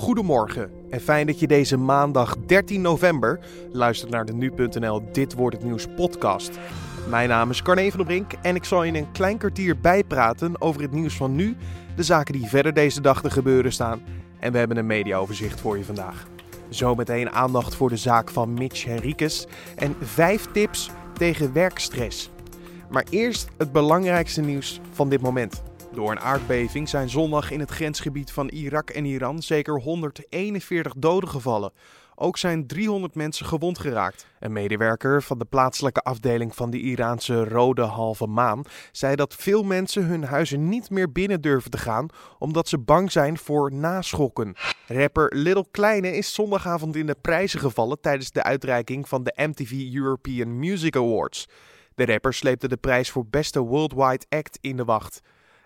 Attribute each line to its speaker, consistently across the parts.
Speaker 1: Goedemorgen en fijn dat je deze maandag 13 november luistert naar de Nu.nl Dit Wordt Het Nieuws podcast. Mijn naam is Carne van der Brink en ik zal je in een klein kwartier bijpraten over het nieuws van nu, de zaken die verder deze dag te gebeuren staan en we hebben een mediaoverzicht voor je vandaag. Zometeen aandacht voor de zaak van Mitch Henriques en vijf tips tegen werkstress. Maar eerst het belangrijkste nieuws van dit moment. Door een aardbeving zijn zondag in het grensgebied van Irak en Iran zeker 141 doden gevallen. Ook zijn 300 mensen gewond geraakt. Een medewerker van de plaatselijke afdeling van de Iraanse Rode Halve Maan zei dat veel mensen hun huizen niet meer binnen durven te gaan omdat ze bang zijn voor naschokken. Rapper Little Kleine is zondagavond in de prijzen gevallen tijdens de uitreiking van de MTV European Music Awards. De rapper sleepte de prijs voor beste worldwide act in de wacht.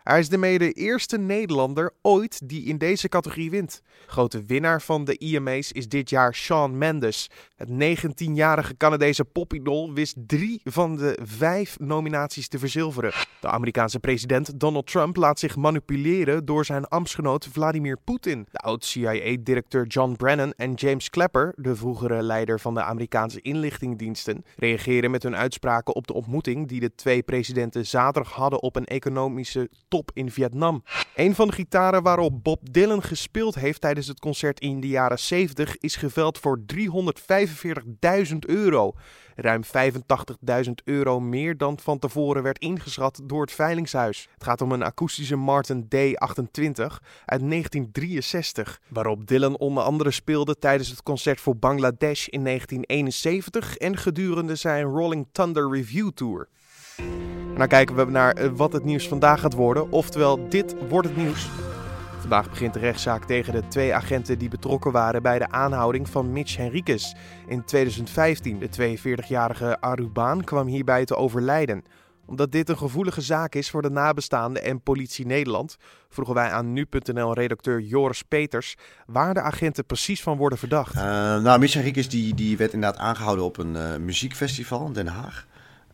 Speaker 1: Hij is de mede eerste Nederlander ooit die in deze categorie wint. Grote winnaar van de EMA's is dit jaar Shawn Mendes. Het 19-jarige Canadese popidol wist drie van de vijf nominaties te verzilveren. De Amerikaanse president Donald Trump laat zich manipuleren door zijn ambtsgenoot Vladimir Poetin. De oud-CIA-directeur John Brennan en James Clapper, de vroegere leider van de Amerikaanse inlichtingendiensten, reageren met hun uitspraken op de ontmoeting die de twee presidenten zaterdag hadden op een economische in Vietnam. Een van de gitaren waarop Bob Dylan gespeeld heeft tijdens het concert in de jaren 70 is geveld voor 345.000 euro. Ruim 85.000 euro meer dan van tevoren werd ingeschat door het Veilingshuis. Het gaat om een akoestische Martin D28 uit 1963, waarop Dylan onder andere speelde tijdens het concert voor Bangladesh in 1971 en gedurende zijn Rolling Thunder Review Tour. Nou kijken we naar eh, wat het nieuws vandaag gaat worden, oftewel dit wordt het nieuws. Vandaag begint de rechtszaak tegen de twee agenten die betrokken waren bij de aanhouding van Mitch Henriques in 2015. De 42-jarige Arubaan kwam hierbij te overlijden. Omdat dit een gevoelige zaak is voor de nabestaanden en politie Nederland, vroegen wij aan nu.nl-redacteur Joris Peters waar de agenten precies van worden verdacht.
Speaker 2: Uh, nou, Mitch Henriques die, die werd inderdaad aangehouden op een uh, muziekfestival in Den Haag.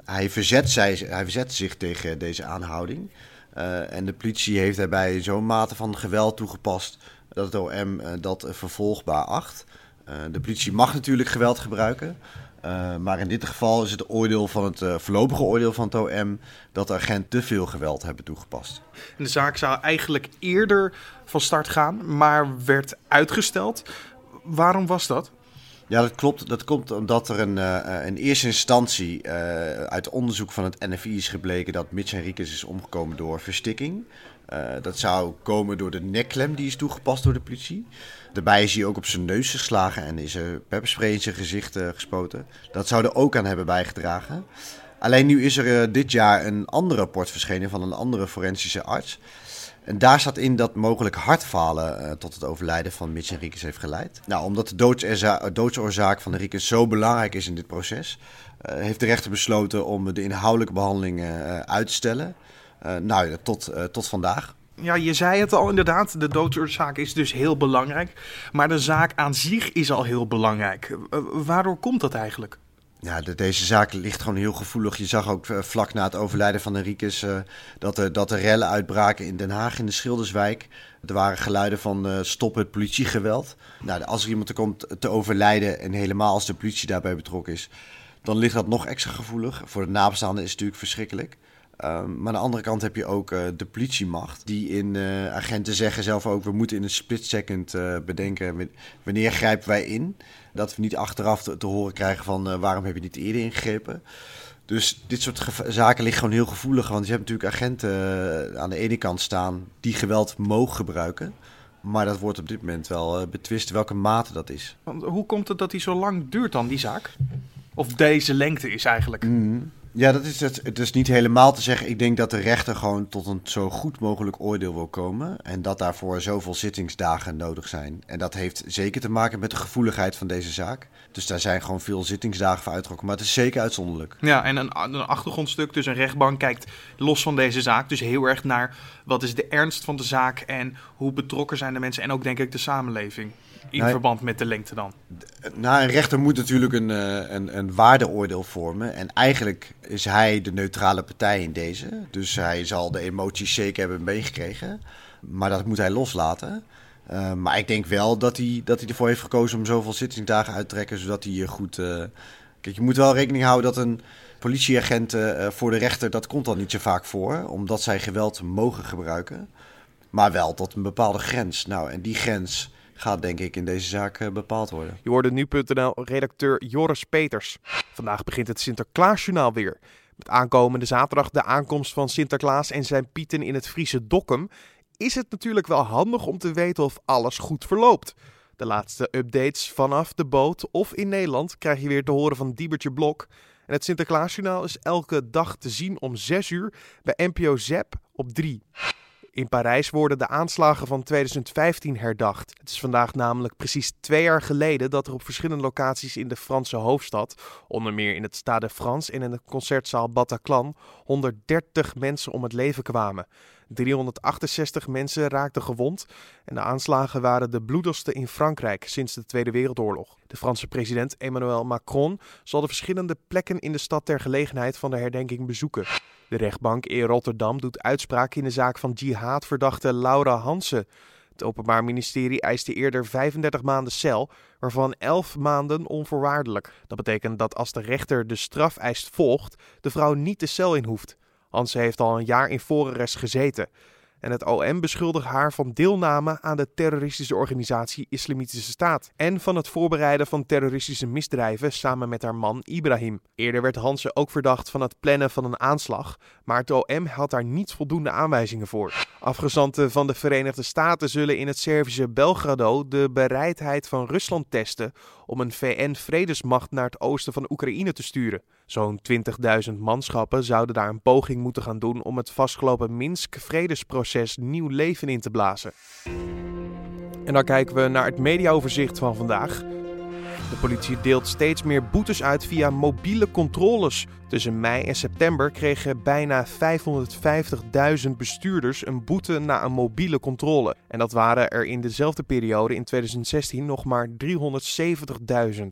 Speaker 2: Hij verzet, zij, hij zich tegen deze aanhouding. Uh, en de politie heeft daarbij zo'n mate van geweld toegepast dat het OM uh, dat vervolgbaar acht. De politie mag natuurlijk geweld gebruiken. maar in dit geval is het oordeel van het voorlopige oordeel van het OM dat de agent te veel geweld hebben toegepast.
Speaker 1: De zaak zou eigenlijk eerder van start gaan, maar werd uitgesteld. Waarom was dat?
Speaker 2: Ja, dat klopt. Dat komt omdat er een, uh, in eerste instantie uh, uit onderzoek van het NFI is gebleken dat Mitch Henriques is omgekomen door verstikking. Uh, dat zou komen door de nekklem die is toegepast door de politie. Daarbij is hij ook op zijn neus geslagen en is er pepperspray in zijn gezicht gespoten. Dat zou er ook aan hebben bijgedragen. Alleen nu is er dit jaar een ander rapport verschenen van een andere forensische arts. En daar staat in dat mogelijk hartfalen uh, tot het overlijden van Mitch Henriques heeft geleid. Nou, omdat de doodsoorzaak van Henriques zo belangrijk is in dit proces, uh, heeft de rechter besloten om de inhoudelijke behandeling uit te stellen. nou, tot, tot vandaag.
Speaker 1: Ja, je zei het al inderdaad, de doodsoorzaak is dus heel belangrijk. Maar de zaak aan zich is al heel belangrijk. waardoor komt dat eigenlijk?
Speaker 2: Ja, de, deze zaak ligt gewoon heel gevoelig. Je zag ook uh, vlak na het overlijden van Henriques uh, dat, er, dat er rellen uitbraken in Den Haag, in de Schilderswijk. Er waren geluiden van uh, stop het politiegeweld. Nou, als er iemand er komt te overlijden en helemaal als de politie daarbij betrokken is, dan ligt dat nog extra gevoelig. Voor de nabestaanden is het natuurlijk verschrikkelijk. Um, maar aan de andere kant heb je ook uh, de politiemacht, die in uh, agenten zeggen zelf ook: we moeten in een split second uh, bedenken wanneer grijpen wij in. Dat we niet achteraf te, te horen krijgen van waarom heb je niet eerder ingegrepen. Dus dit soort zaken liggen gewoon heel gevoelig. Want je hebt natuurlijk agenten aan de ene kant staan die geweld mogen gebruiken. Maar dat wordt op dit moment wel betwist welke mate dat is.
Speaker 1: Want hoe komt het dat die zo lang duurt dan, die zaak? Of deze lengte is eigenlijk?
Speaker 2: Mm. Ja, dat is het. Het is niet helemaal te zeggen. Ik denk dat de rechter gewoon tot een zo goed mogelijk oordeel wil komen. En dat daarvoor zoveel zittingsdagen nodig zijn. En dat heeft zeker te maken met de gevoeligheid van deze zaak. Dus daar zijn gewoon veel zittingsdagen voor uitgetrokken. Maar het is zeker uitzonderlijk.
Speaker 1: Ja, en een, een achtergrondstuk, dus een rechtbank kijkt los van deze zaak. Dus heel erg naar wat is de ernst van de zaak en hoe betrokken zijn de mensen. En ook denk ik de samenleving in nou, verband met de lengte dan?
Speaker 2: Nou, een rechter moet natuurlijk een, een, een waardeoordeel vormen. En eigenlijk is hij de neutrale partij in deze. Dus hij zal de emoties zeker hebben meegekregen. Maar dat moet hij loslaten. Uh, maar ik denk wel dat hij, dat hij ervoor heeft gekozen om zoveel zittingsdagen uit te trekken, zodat hij goed... Uh, kijk, je moet wel rekening houden dat een politieagent uh, voor de rechter, dat komt dan niet zo vaak voor, omdat zij geweld mogen gebruiken. Maar wel tot een bepaalde grens. Nou, en die grens gaat denk ik in deze zaak bepaald worden.
Speaker 1: Je hoorde nu.nl-redacteur Joris Peters. Vandaag begint het Sinterklaasjournaal weer. Met aankomende zaterdag de aankomst van Sinterklaas en zijn pieten in het Friese Dokkum is het natuurlijk wel handig om te weten of alles goed verloopt. De laatste updates vanaf de boot of in Nederland krijg je weer te horen van Diebertje Blok. En het Sinterklaasjournaal is elke dag te zien om 6 uur bij NPO ZEP op 3. In Parijs worden de aanslagen van 2015 herdacht. Het is vandaag namelijk precies twee jaar geleden dat er op verschillende locaties in de Franse hoofdstad, onder meer in het Stade de France en in de concertzaal Bataclan, 130 mensen om het leven kwamen. 368 mensen raakten gewond en de aanslagen waren de bloedigste in Frankrijk sinds de Tweede Wereldoorlog. De Franse president Emmanuel Macron zal de verschillende plekken in de stad ter gelegenheid van de herdenking bezoeken. De rechtbank in Rotterdam doet uitspraak in de zaak van jihadverdachte Laura Hansen. Het Openbaar Ministerie eiste eerder 35 maanden cel, waarvan 11 maanden onvoorwaardelijk. Dat betekent dat als de rechter de strafeis volgt, de vrouw niet de cel in hoeft. Hansen heeft al een jaar in voorarrest gezeten. En het OM beschuldigt haar van deelname aan de terroristische organisatie Islamitische Staat. En van het voorbereiden van terroristische misdrijven samen met haar man Ibrahim. Eerder werd Hansen ook verdacht van het plannen van een aanslag. Maar het OM had daar niet voldoende aanwijzingen voor. Afgezanten van de Verenigde Staten zullen in het Servische Belgrado de bereidheid van Rusland testen om een VN-vredesmacht naar het oosten van Oekraïne te sturen. Zo'n 20.000 manschappen zouden daar een poging moeten gaan doen om het vastgelopen Minsk-vredesproces nieuw leven in te blazen. En dan kijken we naar het mediaoverzicht van vandaag. De politie deelt steeds meer boetes uit via mobiele controles. Tussen mei en september kregen bijna 550.000 bestuurders een boete na een mobiele controle. En dat waren er in dezelfde periode in 2016 nog maar 370.000.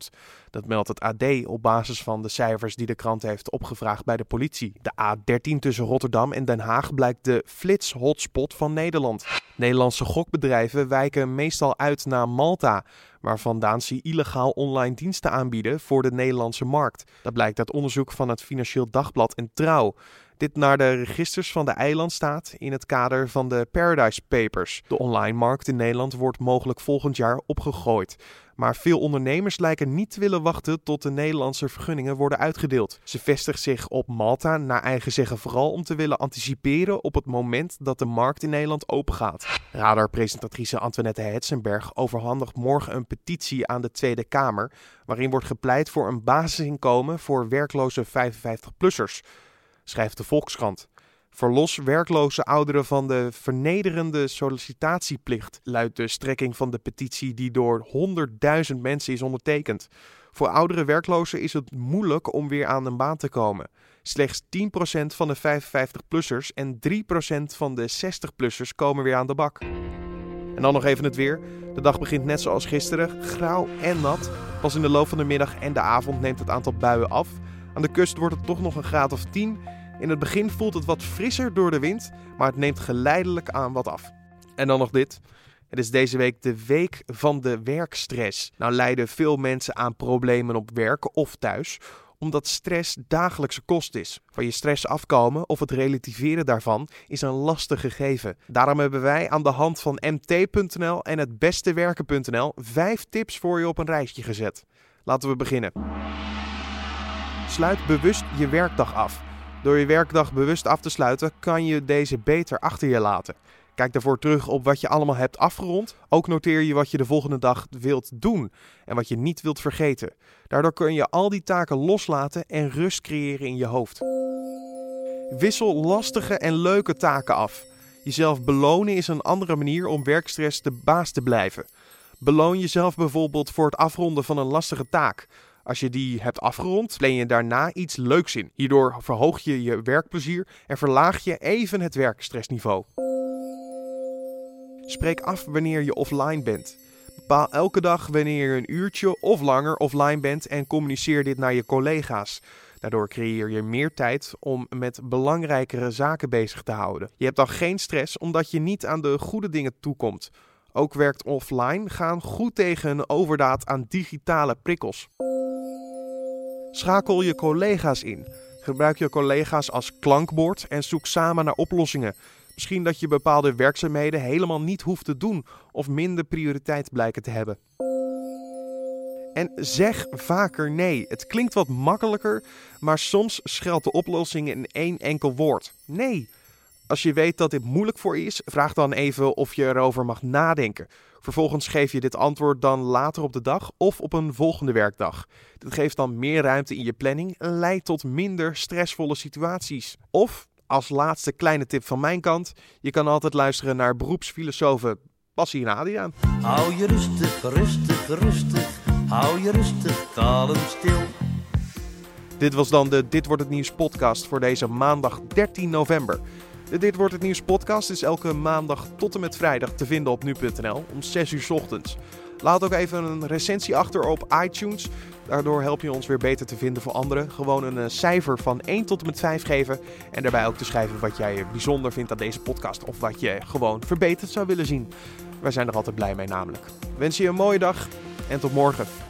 Speaker 1: Dat meldt het AD op basis van de cijfers die de krant heeft opgevraagd bij de politie. De A13 tussen Rotterdam en Den Haag blijkt de flits-hotspot van Nederland. Nederlandse gokbedrijven wijken meestal uit naar Malta, waar vandaan illegaal online diensten aanbieden voor de Nederlandse markt. Dat blijkt uit onderzoek van het Financieel Dagblad en Trouw. Dit naar de registers van de eilandstaat in het kader van de Paradise Papers. De online markt in Nederland wordt mogelijk volgend jaar opgegooid. Maar veel ondernemers lijken niet te willen wachten tot de Nederlandse vergunningen worden uitgedeeld. Ze vestigt zich op Malta, naar eigen zeggen vooral om te willen anticiperen op het moment dat de markt in Nederland opengaat. Radarpresentatrice Antoinette Hetzenberg overhandigt morgen een petitie aan de Tweede Kamer, waarin wordt gepleit voor een basisinkomen voor werkloze 55-plussers, schrijft de Volkskrant. Verlos werkloze ouderen van de vernederende sollicitatieplicht, luidt de strekking van de petitie die door 100.000 mensen is ondertekend. Voor oudere werklozen is het moeilijk om weer aan een baan te komen. Slechts 10% van de 55-plussers en 3% van de 60-plussers komen weer aan de bak. En dan nog even het weer. De dag begint net zoals gisteren, grauw en nat. Pas in de loop van de middag en de avond neemt het aantal buien af. Aan de kust wordt het toch nog een graad of 10 in het begin voelt het wat frisser door de wind, maar het neemt geleidelijk aan wat af. En dan nog dit. Het is deze week de week van de werkstress. Nou lijden veel mensen aan problemen op werk of thuis, omdat stress dagelijkse kost is. Van je stress afkomen of het relativeren daarvan is een lastig gegeven. Daarom hebben wij aan de hand van mt.nl en het bestewerken.nl vijf tips voor je op een rijtje gezet. Laten we beginnen. Sluit bewust je werkdag af. Door je werkdag bewust af te sluiten, kan je deze beter achter je laten. Kijk daarvoor terug op wat je allemaal hebt afgerond. Ook noteer je wat je de volgende dag wilt doen en wat je niet wilt vergeten. Daardoor kun je al die taken loslaten en rust creëren in je hoofd. Wissel lastige en leuke taken af. Jezelf belonen is een andere manier om werkstress de baas te blijven. Beloon jezelf bijvoorbeeld voor het afronden van een lastige taak. Als je die hebt afgerond, plan je daarna iets leuks in. Hierdoor verhoog je je werkplezier en verlaag je even het werkstressniveau. Spreek af wanneer je offline bent. Bepaal elke dag wanneer je een uurtje of langer offline bent en communiceer dit naar je collega's. Daardoor creëer je meer tijd om met belangrijkere zaken bezig te houden. Je hebt dan geen stress omdat je niet aan de goede dingen toekomt. ook werkt offline, gaan goed tegen een overdaad aan digitale prikkels. Schakel je collega's in. Gebruik je collega's als klankbord en zoek samen naar oplossingen. Misschien dat je bepaalde werkzaamheden helemaal niet hoeft te doen of minder prioriteit blijken te hebben. En zeg vaker nee. Het klinkt wat makkelijker, maar soms schuilt de oplossing in één enkel woord: nee. Als je weet dat dit moeilijk voor je is, vraag dan even of je erover mag nadenken. Vervolgens geef je dit antwoord dan later op de dag of op een volgende werkdag. Dit geeft dan meer ruimte in je planning en leidt tot minder stressvolle situaties. Of, als laatste kleine tip van mijn kant, je kan altijd luisteren naar beroepsfilosofen Passie en Adriaan.
Speaker 3: Hou je rustig, rustig, rustig. Hou je rustig, kalm, stil.
Speaker 1: Dit was dan de Dit wordt het nieuws podcast voor deze maandag 13 november. Dit wordt het nieuws podcast is elke maandag tot en met vrijdag te vinden op nu.nl om 6 uur ochtends. Laat ook even een recensie achter op iTunes. Daardoor help je ons weer beter te vinden voor anderen. Gewoon een eh, cijfer van 1 tot en met 5 geven. En daarbij ook te schrijven wat jij bijzonder vindt aan deze podcast. Of wat je gewoon verbeterd zou willen zien. Wij zijn er altijd blij mee namelijk. Wens je een mooie dag en tot morgen.